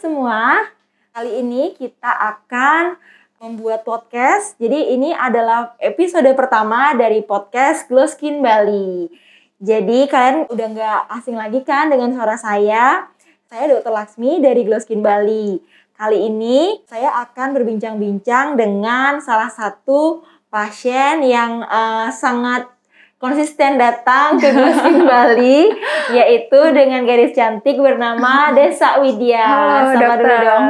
semua. Kali ini kita akan membuat podcast. Jadi ini adalah episode pertama dari podcast Glow Skin Bali. Jadi kalian udah nggak asing lagi kan dengan suara saya. Saya Dr. Laksmi dari Glow Skin Bali. Kali ini saya akan berbincang-bincang dengan salah satu pasien yang uh, sangat konsisten datang ke Guskin Bali yaitu dengan gadis cantik bernama Desa Widya. Halo, Sama dulu dokter. dong.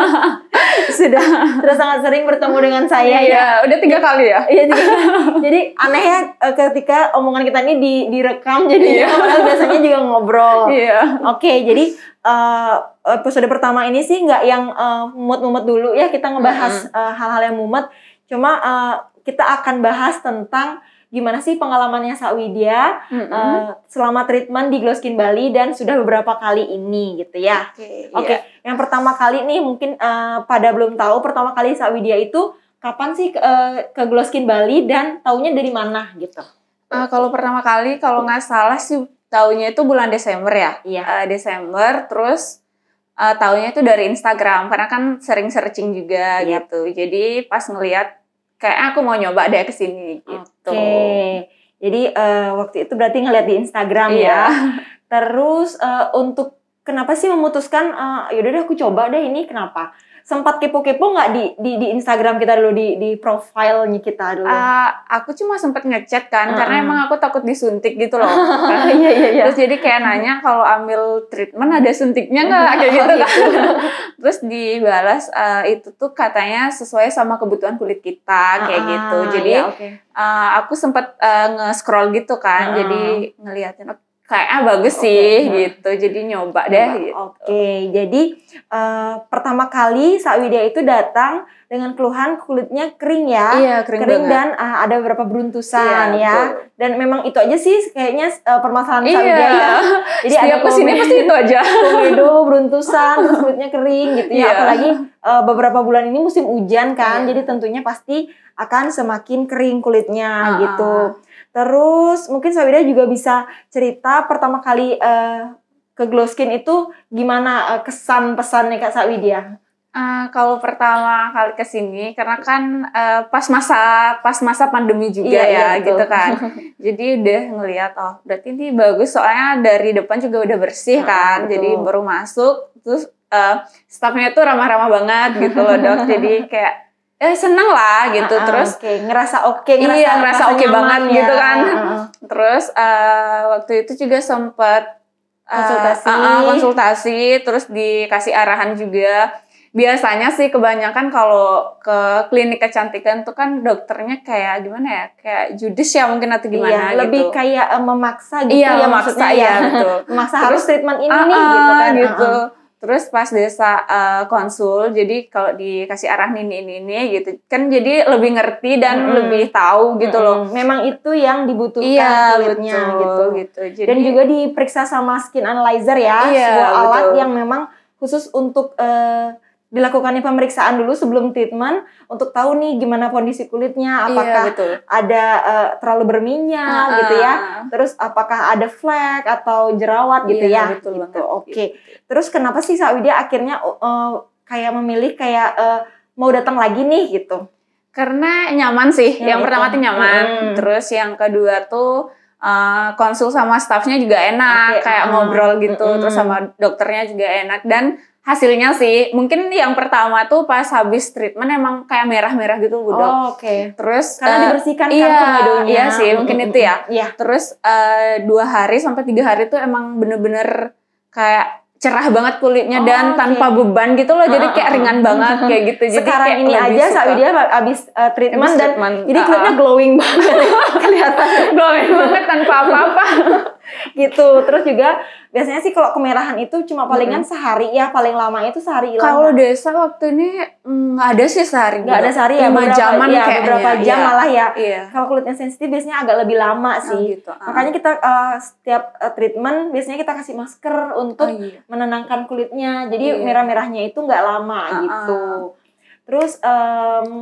Sudah terus sangat sering bertemu dengan saya ya. Iya, udah tiga kali ya. Iya jadi, jadi aneh ya eh, ketika omongan kita ini di, direkam jadi Iya. biasanya juga ngobrol. Iya. Oke, jadi eh, episode pertama ini sih nggak yang eh, mumet-mumet dulu ya kita ngebahas eh, hal-hal yang mumet. Cuma eh, kita akan bahas tentang gimana sih pengalamannya Sa Widya Mm-mm. eh, selama treatment di Glow Skin Bali dan sudah beberapa kali ini gitu ya. Oke. Oke, iya. yang pertama kali nih mungkin eh, pada belum tahu pertama kali Sa Widya itu kapan sih ke, eh, ke Glow Skin Bali dan taunya dari mana gitu. Ah, kalau pertama kali kalau nggak salah sih tahunnya itu bulan Desember ya. Iya. Eh, Desember terus eh, tahunnya itu dari Instagram karena kan sering searching juga Yap. gitu. Jadi pas ngelihat kayak aku mau nyoba deh ke sini gitu. Oke. Jadi eh, waktu itu berarti ngeliat di Instagram Iya. ya. Terus eh, untuk kenapa sih memutuskan eh, yaudah deh aku coba deh ini kenapa? Sempat kepo-kepo nggak di, di di Instagram kita dulu di di profilnya kita dulu? Ah, aku cuma sempet ngechat kan karena Mm-mm. emang aku takut disuntik gitu loh. Iya iya iya. Terus jadi kayak nanya kalau ambil treatment ada suntiknya nggak kayak gitu kan. Terus dibalas eh, itu tuh katanya sesuai sama kebutuhan kulit kita kayak Ah, gitu. Jadi iya, oke. eh, aku sempet eh, nge-scroll gitu kan. Ah. Jadi ngeliatin oh, kayaknya bagus sih nah. gitu. Jadi nyoba deh gitu. Oke, jadi eh, pertama kali Sa Widya itu datang dengan keluhan kulitnya kering ya. Iya, kering, banget. dan eh, ada beberapa beruntusan Iya, ya. betul. Dan memang itu aja sih kayaknya eh, permasalahan Sa Iya. Widya ya. Jadi Setiap ke sini komen- pasti itu aja. komedo, beruntusan, terus kulitnya kering gitu ya. Iya. Apalagi eh, beberapa bulan ini musim hujan kan, Iya. jadi tentunya pasti akan semakin kering kulitnya Ah, gitu. Terus mungkin Sawida juga bisa cerita pertama kali eh, ke Glow Skin itu gimana eh, kesan pesannya Kak Sawidya? Eh, kalau pertama kali ke sini karena kan eh, pas masa pas masa pandemi juga Iya, iya, ya betul. gitu kan. Jadi udah ngelihat oh berarti ini bagus soalnya dari depan juga udah bersih kan. betul. Jadi baru masuk terus eh, staffnya tuh ramah-ramah banget gitu loh dok. Jadi kayak eh seneng lah gitu. Ah, ah, Terus oke, ngerasa oke, Iya, ngerasa, ngerasa ngerasa oke nyaman banget ya. gitu kan. Ah. terus eh, waktu itu juga sempat Konsultasi. ah, ah, konsultasi terus dikasih arahan juga biasanya sih kebanyakan kalau ke klinik kecantikan tuh kan dokternya kayak gimana ya kayak judis ya mungkin atau gimana Iya, gitu lebih kayak eh, memaksa gitu iya ya memaksa maksudnya ya ya. betul Memaksa Terus, harus treatment ini Ah, nih gitu kan. gitu. Ah, ah. Terus pas desa eh, konsul, jadi kalau dikasih arah ini ini ini gitu, kan jadi lebih ngerti dan Mm-mm. lebih tahu gitu loh. Mm-mm. Memang itu yang dibutuhkan Iya kulitnya betul gitu. gitu. Jadi, Dan juga diperiksa sama skin analyzer ya, Iya, sebuah alat betul. yang memang khusus untuk eh, dilakukannya pemeriksaan dulu sebelum treatment untuk tahu nih gimana kondisi kulitnya, iya, apakah betul. ada eh, terlalu berminyak Ah, gitu ya. ah. Terus apakah ada flek atau jerawat gitu Iya, ya. betul gitu. Oke. Terus kenapa sih Sa Widya akhirnya eh, kayak memilih kayak eh, mau datang lagi nih gitu? Karena nyaman sih. Ya, yang itu. pertama tuh nyaman. Mm. Terus yang kedua tuh eh, konsul sama staffnya juga enak, Oke, kayak ah. ngobrol gitu. Mm-mm. Terus sama dokternya juga enak dan hasilnya sih mungkin yang pertama tuh pas habis treatment emang kayak merah-merah gitu Bu Dok. Oh, Oke. Terus Karena eh, dibersihkan kan iya, komedonya. iya sih, mungkin itu ya. Iya. Terus eh, dua hari sampai tiga hari tuh emang bener-bener kayak cerah banget kulitnya Oh, dan oke. tanpa beban gitu loh. Jadi Ah, kayak ah, ringan ah. banget kayak gitu. Jadi Sekarang kayak ini aja suka. Sa Widya abis eh, treatment Habis dan treatment, jadi ah, kulitnya ah. glowing banget kelihatan glowing banget tanpa apa-apa. Gitu. Terus juga biasanya sih kalau kemerahan itu cuma palingan sehari ya, paling lama itu sehari hilang. Kalau desa waktu ini mm, nggak ada sih sehari. nggak ada sehari ya, beberapa, jaman ya, kayaknya. beberapa jam Iya. malah ya. Iya. Kalau kulitnya sensitif biasanya agak lebih lama Oh, sih. gitu. ah. Makanya kita eh, setiap eh, treatment biasanya kita kasih masker untuk oh, iya. menenangkan kulitnya. Jadi Iya. merah-merahnya itu nggak lama Ah, gitu. Terus em,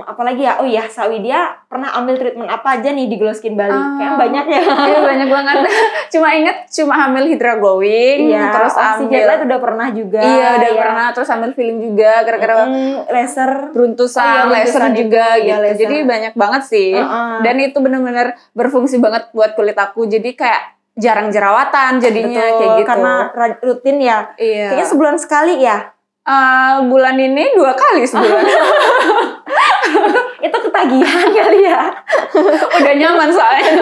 apalagi ya? Oh iya, Sawidia pernah ambil treatment apa aja nih di Glow Skin Bali? Ah. Kayaknya banyak ya. Iya banyak banget. cuma inget cuma hamil Hydra Glowing, Iya, terus ambil Jet udah pernah juga. Iya, udah ya. pernah terus ambil feeling juga gara-gara Mm, laser. beruntusan, Oh iya, laser juga itu, iya, gitu. laser. Jadi banyak banget sih. Heeh. Dan itu benar-benar berfungsi banget buat kulit aku. Jadi kayak jarang jerawatan jadinya Betul, kayak gitu. Karena rutin ya. iya. Kayaknya sebulan sekali ya. Eh, bulan ini dua kali sebulan. Itu ketagihan kali ya. Udah nyaman soalnya.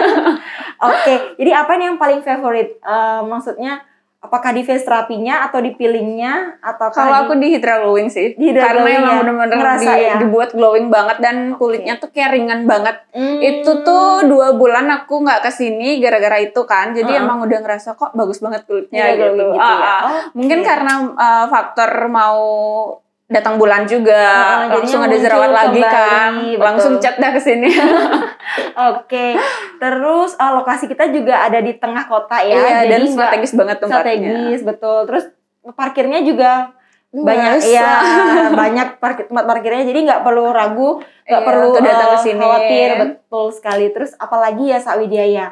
Oke, jadi apa nih yang paling favorit? Eh, maksudnya apakah di face terapinya atau di peelingnya atau Kalau aku di Hydra Glowing sih. Di Hydra Karena Glowing emang ya, bener-bener ngerasa di- ya. dibuat glowing banget dan kulitnya tuh kayak ringan banget. Hmm. Itu tuh dua bulan aku nggak ke sini gara-gara itu kan. Jadi Heeh. emang udah ngerasa kok bagus banget kulitnya Hydra gitu. glowing gitu Ah, ya. ah. Oke. Mungkin karena uh, faktor mau datang bulan juga, Ah, langsung ada jerawat lagi kembali, kan, betul. langsung chat dah ke sini. Oke, terus eh, lokasi kita juga ada di tengah kota ya, Iya, jadi dan strategis banget tempatnya. strategis betul. Terus parkirnya juga banyak Luas. ya, banyak parkir tempat parkirnya, jadi nggak perlu ragu, nggak Iya, perlu datang eh, ke sini. khawatir, betul sekali. Terus apalagi ya Sak Widya ya,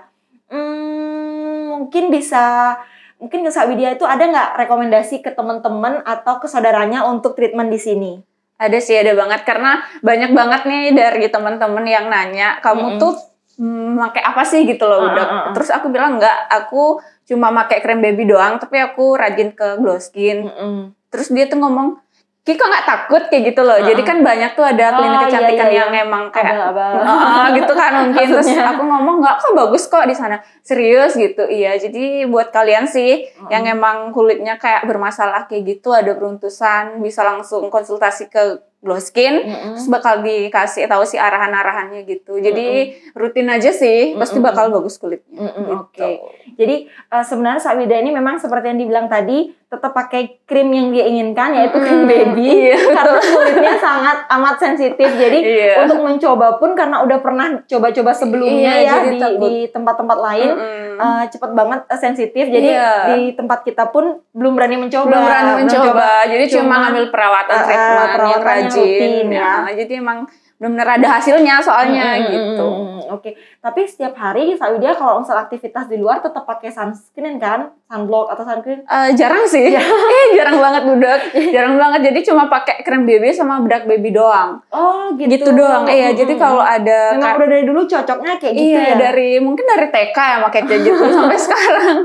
Hmm, mungkin bisa mungkin ke Widya itu ada nggak rekomendasi ke teman-teman atau ke saudaranya untuk treatment di sini? Ada sih, ada banget karena banyak banget nih dari teman-teman yang nanya, kamu Mm-mm. tuh mm, pakai apa sih gitu loh Ah, udah. ah, ah. Terus aku bilang enggak, aku cuma pakai krem baby doang, tapi aku rajin ke glow skin. Mm-mm. Terus dia tuh ngomong, Ki kok nggak takut kayak gitu loh. Ah, Jadi kan banyak tuh ada Oh, klinik iya, kecantikan iya, yang iya. emang kayak Abal-abal. "Ah, gitu kan mungkin terus aku ngomong nggak kok bagus kok di sana serius gitu iya jadi buat kalian sih yang emang kulitnya kayak bermasalah kayak gitu ada beruntusan bisa langsung konsultasi ke glow skin Mm-mm. terus bakal dikasih tahu sih arahan-arahannya gitu jadi rutin aja sih pasti bakal bagus kulitnya gitu. Oke. Jadi eh, sebenarnya Sak Wida ini memang seperti yang dibilang tadi tetap pakai krim yang dia inginkan yaitu krim baby Iya, karena kulitnya sangat amat sensitif. Jadi Iya. untuk mencoba pun karena udah pernah coba-coba sebelumnya Iya, ya jadi di, takut. di tempat-tempat lain Mm-mm. eh, cepet banget eh, sensitif. Jadi Iya. di tempat kita pun belum berani mencoba. belum berani mencoba jadi cuma ngambil perawatan eh, treatment perawatan yang rajin rutin, ya. ya. jadi emang benar-benar ada hasilnya soalnya Mm, mm, mm, gitu mm, mm, Oke, tapi setiap hari Sak Widya kalau misal aktivitas di luar tetap pakai sunscreen kan, sunblock atau sunscreen? Eh, jarang sih, eh jarang banget budak, jarang banget. Jadi cuma pakai krem baby sama bedak baby doang, Oh gitu. gitu doang. Iya, Mm, jadi mm, kalau ada memang udah dari dulu cocoknya kayak gitu iya ya. dari mungkin dari TK ya pakai kayak gitu sampai sekarang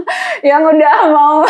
yang udah mau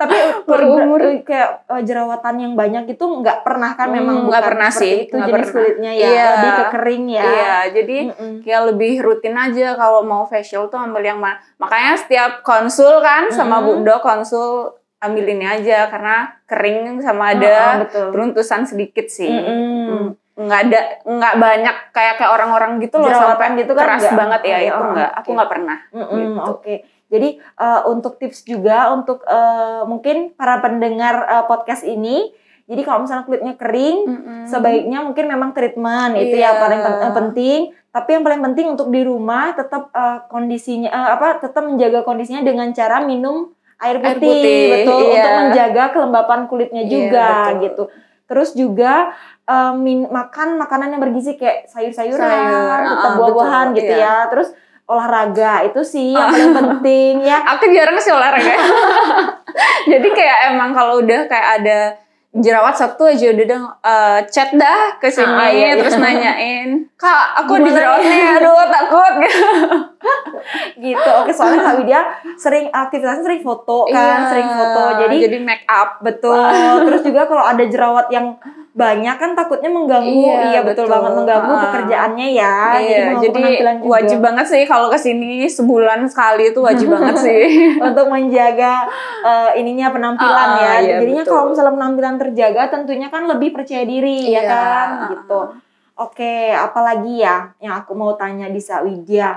Tapi Berumur. ber- kayak eh, jerawatan yang banyak itu nggak pernah kan Hmm, memang nggak pernah sih, itu nggak jenis pernah. kulitnya ya, Iya. lebih ke kering ya. Iya, jadi Mm-mm. kayak lebih rutin aja kalau mau facial tuh ambil yang mana. Makanya setiap konsul kan sama Mm-mm. Bu Do konsul ambil ini aja karena kering Oh, sama oh, ada betul. beruntusan sedikit sih. Mm-mm. nggak ada nggak banyak kayak kayak orang-orang gitu loh Jerawatan sampai gitu kan keras nggak? banget ya Oh, itu oh, nggak oke. aku nggak pernah Mm-mm, gitu. Oke, jadi eh, untuk tips juga untuk eh, mungkin para pendengar eh, podcast ini, jadi kalau misalnya kulitnya kering, sebaiknya mungkin memang treatment itu ya Hmm. Iya. paling pen- eh, penting. Tapi yang paling penting untuk di rumah tetap eh, kondisinya eh, apa tetap menjaga kondisinya dengan cara minum air Air putih, putih, betul iya. untuk menjaga kelembapan kulitnya Iya, juga betul. gitu. Terus juga eh, min- makan makanan yang bergizi kayak sayur-sayuran, Sayur, tetap ah, buah-buahan betul, gitu iya. ya. Terus olahraga itu sih yang paling penting ya. aku jarang sih olahraga jadi kayak emang kalau udah kayak ada jerawat satu aja udah dah eh, chat dah ke sini Ah, iya, iya. terus nanyain kak aku Gimana di jerawat nih aduh takut gitu. Oke, soalnya Kak Widya sering aktivitasnya sering foto kan, Iya, sering foto. Jadi, jadi make up betul. Terus juga kalau ada jerawat yang banyak kan takutnya mengganggu. Iya, Iya, betul, betul. banget mengganggu Ah. pekerjaannya ya. Iya, jadi juga. wajib banget sih kalau ke sini sebulan sekali itu wajib banget sih. untuk menjaga eh, ininya penampilan Ah, ya. iya, Jadinya betul. kalau misalnya penampilan terjaga tentunya kan lebih percaya diri ya Iya, kan ah, gitu. Oke, apalagi ya yang aku mau tanya di Widya.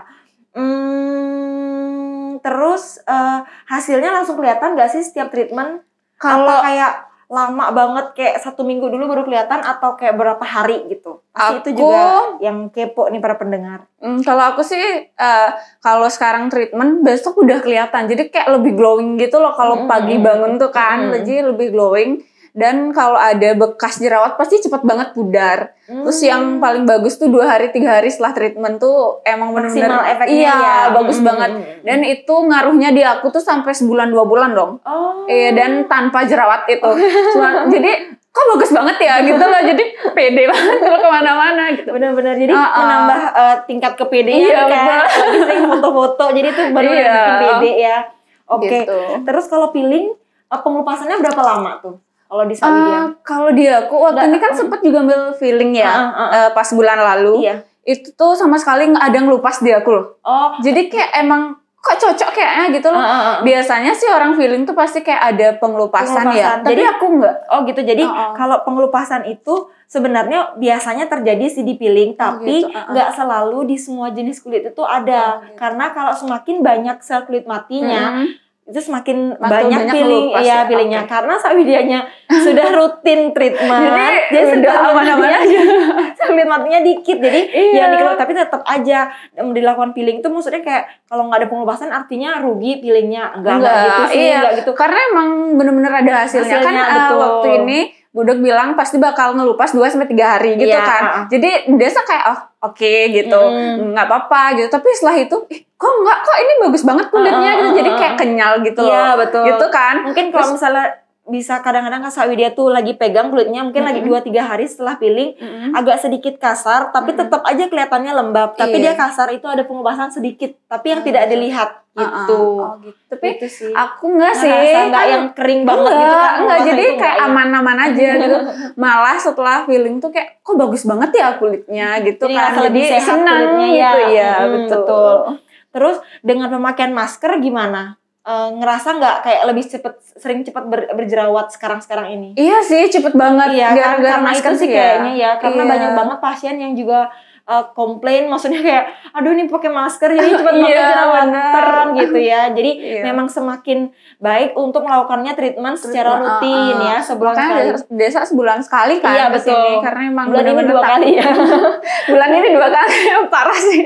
Hmm, terus eh, hasilnya langsung kelihatan gak sih setiap treatment? Kalau kayak lama banget kayak satu minggu dulu baru kelihatan atau kayak berapa hari gitu? Pasti itu Aku- juga yang kepo nih para pendengar. Hmm, kalau aku sih eh, kalau sekarang treatment besok udah kelihatan. Jadi kayak lebih glowing gitu loh kalau Mm, pagi mm, bangun tuh kan. mm. Jadi lebih glowing Dan kalau ada bekas jerawat pasti cepet banget pudar. Terus Hmm. yang paling bagus tuh dua hari tiga hari setelah treatment tuh emang efeknya iya ya. bagus Hmm. banget. Dan itu ngaruhnya di aku tuh sampai sebulan dua bulan dong. Oh. Iya dan tanpa jerawat itu. Cuma, jadi kok bagus banget ya gitu loh. Jadi pede banget kalau ke mana-mana gitu. Benar-benar jadi Uh-uh. menambah eh, tingkat kepedean Iya, kan. Lagi sering foto-foto. Jadi itu baru Iya. bikin pede ya. Oke. Gitu. Terus kalau peeling eh, pengelupasannya berapa lama tuh? Kalau di Ah, Sawidia? kalau di aku waktu Nggak, ini kan uh. sempet juga ambil feeling ya Uh, uh, uh. pas bulan lalu. Iya. Itu tuh sama sekali nggak ada ngelupas di aku loh. Oh. Jadi kayak emang kok cocok kayaknya gitu Uh, loh. uh, uh. Biasanya sih orang feeling tuh pasti kayak ada pengelupasan, ya. Pengelupasan. Tapi Jadi- aku nggak. Oh gitu. Jadi Uh-uh. kalau pengelupasan itu sebenarnya biasanya terjadi sih di peeling, tapi gitu, nggak selalu di semua jenis kulit itu ada. Oh, gitu. Karena kalau semakin banyak sel kulit matinya, Mm. itu semakin Makin banyak, banyak melupas ya ya, peelingnya. oke. Karena Sawidianya sudah rutin treatment, Jadi dia udah sel kulit aman-aman sel kulit matinya dikit. Jadi Iya. yang dikeluar tapi tetap aja dilakukan peeling itu maksudnya kayak kalau nggak ada pengelupasan artinya rugi peelingnya. Enggak, enggak Enggak, gitu sih, iya. enggak gitu. Karena emang bener-bener ada hasilnya, kan Hasilnya, eh, betul. waktu ini Budok bilang pasti bakal ngelupas 2 sampai 3 hari gitu Iya, kan. uh-uh. Jadi desa kayak oh oke gitu. Mm. nggak apa-apa gitu. Tapi setelah itu ih, kok enggak kok ini bagus banget kulitnya Uh, uh, gitu. uh, Jadi uh. kayak kenyal gitu Iya, loh. betul. Gitu kan. Mungkin kalau Terus- misalnya bisa kadang-kadang Kak Sawidia tuh lagi pegang kulitnya mungkin lagi Mm-mm. 2-3 hari setelah peeling Mm-mm. agak sedikit kasar tapi Mm-mm. tetap aja kelihatannya lembab tapi Iya. dia kasar itu ada pengelupasan sedikit tapi yang Oh, tidak gitu. dilihat Uh-uh. gitu. Oh, gitu. Tapi Itu sih. aku enggak sih. Nggak kan- yang kering banget enggak, gitu kan enggak jadi kayak enggak ya. aman-aman aja gitu. Malah setelah feeling tuh kayak kok bagus banget ya kulitnya gitu Jadi kan. lebih sehat senang kulitnya ya. gitu ya, Mm, betul. betul. Terus dengan pemakaian masker gimana? Eh, ngerasa nggak kayak lebih cepet sering cepet ber- berjerawat sekarang-sekarang ini? Iya sih, cepet banget. Iya, kan, Gara-gara karena itu sih ya. kayaknya ya, karena Iya. banyak banget pasien yang juga uh, komplain, maksudnya kayak, aduh ini pakai masker jadi cepet banget Iya, jerawatan benar. gitu ya. Jadi Iya. memang semakin baik untuk melakukannya treatment secara Treatment, rutin uh, uh. ya sebulan Makanya sekali. desa, desa sebulan sekali kan Iya, ke sini. betul. Karena emang Bulan ini bener-bener dua tak- kali ya. bulan ini dua kali parah sih.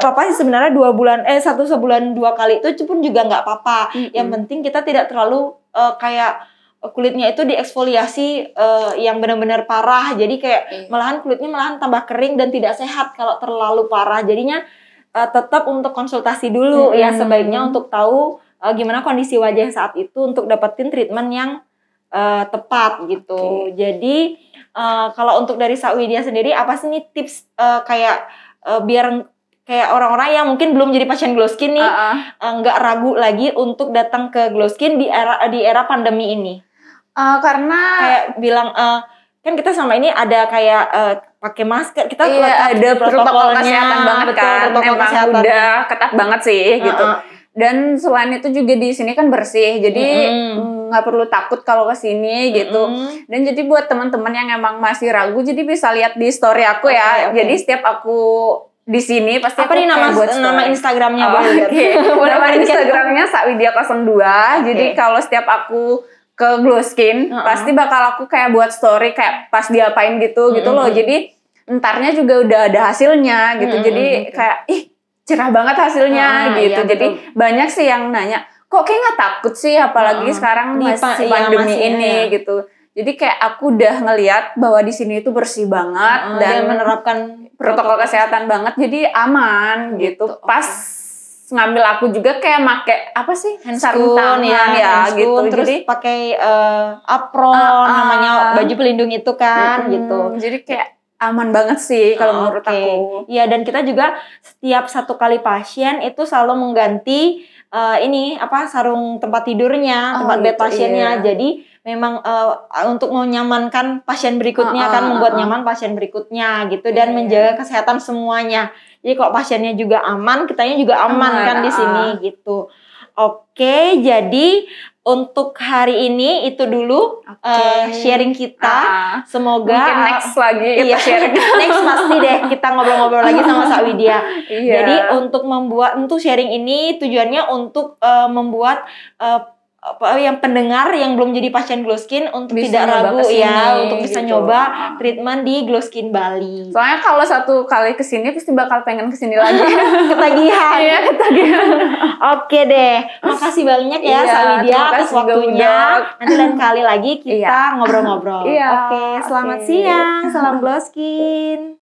Nggak apa-apa sih sebenarnya dua bulan, eh satu sebulan dua kali itu pun juga nggak apa-apa. Mm-mm. Yang penting kita tidak terlalu uh, kayak kulitnya itu dieksfoliasi uh, yang benar-benar parah. Jadi kayak Iya. malahan kulitnya malahan tambah kering dan tidak sehat kalau terlalu parah. Jadinya uh, tetap untuk konsultasi dulu ya Mm-mm. sebaiknya untuk tahu uh, gimana kondisi wajah saat itu untuk dapetin treatment yang uh, tepat gitu. Oke. Jadi uh, kalau untuk dari Sawidia sendiri apa sih nih tips uh, kayak uh, biar kayak orang-orang yang mungkin belum jadi pasien glow skin nih Uh-uh. uh, nggak ragu lagi untuk datang ke glow skin di era di era pandemi ini. Uh, karena Kayak bilang uh, kan kita selama ini ada kayak uh, pakai masker, kita iya, ada protokol protokolnya, kesehatan banget betul, kan. protokol Emang kesehatan. udah ketat banget sih gitu. Uh-uh. Dan selain itu juga di sini kan bersih, jadi Mm-mm. mm, nggak perlu takut kalau ke sini gitu. Mm-mm. Dan jadi buat teman-teman yang emang masih ragu, jadi bisa lihat di story aku ya. Oke, oke. Jadi setiap aku di sini pasti Apa nih nama buat nama. Instagramnya Oh, oke. Boleh Nama. Instagramnya sakwidia02. Jadi kalau setiap aku ke glow skin, Uh-uh. pasti bakal aku kayak buat story kayak pas diapain gitu gitu loh. Jadi entarnya juga udah ada hasilnya gitu. Mm-mm, Jadi kayak ih cerah banget hasilnya Uh-uh, gitu. iya, Jadi betul. banyak sih yang nanya, kok kayak nggak takut sih apalagi Uh-uh. sekarang Di masih iya, pandemi masih, ini iya. gitu. Jadi kayak aku udah ngeliat bahwa di sini itu bersih banget Uh, dan dan menerapkan protokol kesehatan banget jadi aman gitu. Gitu, Pas ngambil aku juga kayak make apa sih sarung handscoon tangan ya, ya, gitu. terus jadi pakai eh, apron Ah, ah. namanya baju pelindung itu kan mm, gitu. Jadi kayak aman banget sih kalau Oh, menurut aku. Iya dan kita juga setiap satu kali pasien itu selalu mengganti eh, ini apa sarung tempat tidurnya, Oh, tempat bed gitu, pasiennya. iya. Jadi memang eh, untuk menyamankan pasien berikutnya Ah, kan ah, membuat ah, ah. nyaman pasien berikutnya gitu dan Iya. menjaga kesehatan semuanya. Jadi kalau pasiennya juga aman, kitanya juga aman Aman, kan di ah, sini gitu. Oke, jadi untuk hari ini itu dulu Oke. eh, sharing kita. Ah, Semoga Mungkin next lagi kita iya, sharing. next pasti deh kita ngobrol-ngobrol lagi sama Kak Widya. Iya. Jadi untuk membuat untuk sharing ini tujuannya untuk eh, membuat eh, apa yang pendengar yang belum jadi pasien glow skin untuk Bisa tidak ragu ke sini, ya untuk bisa gitu. nyoba Ah. treatment di Glow Skin Bali. Soalnya kalau satu kali ke sini pasti bakal pengen ke sini lagi. Ketagihan. Iya ketagihan. Oke deh, makasih banyak ya Iya, terima atas waktunya. Nanti lain kali lagi kita Iya. ngobrol-ngobrol. Iya, Oke, selamat oke. siang, salam Glow Skin.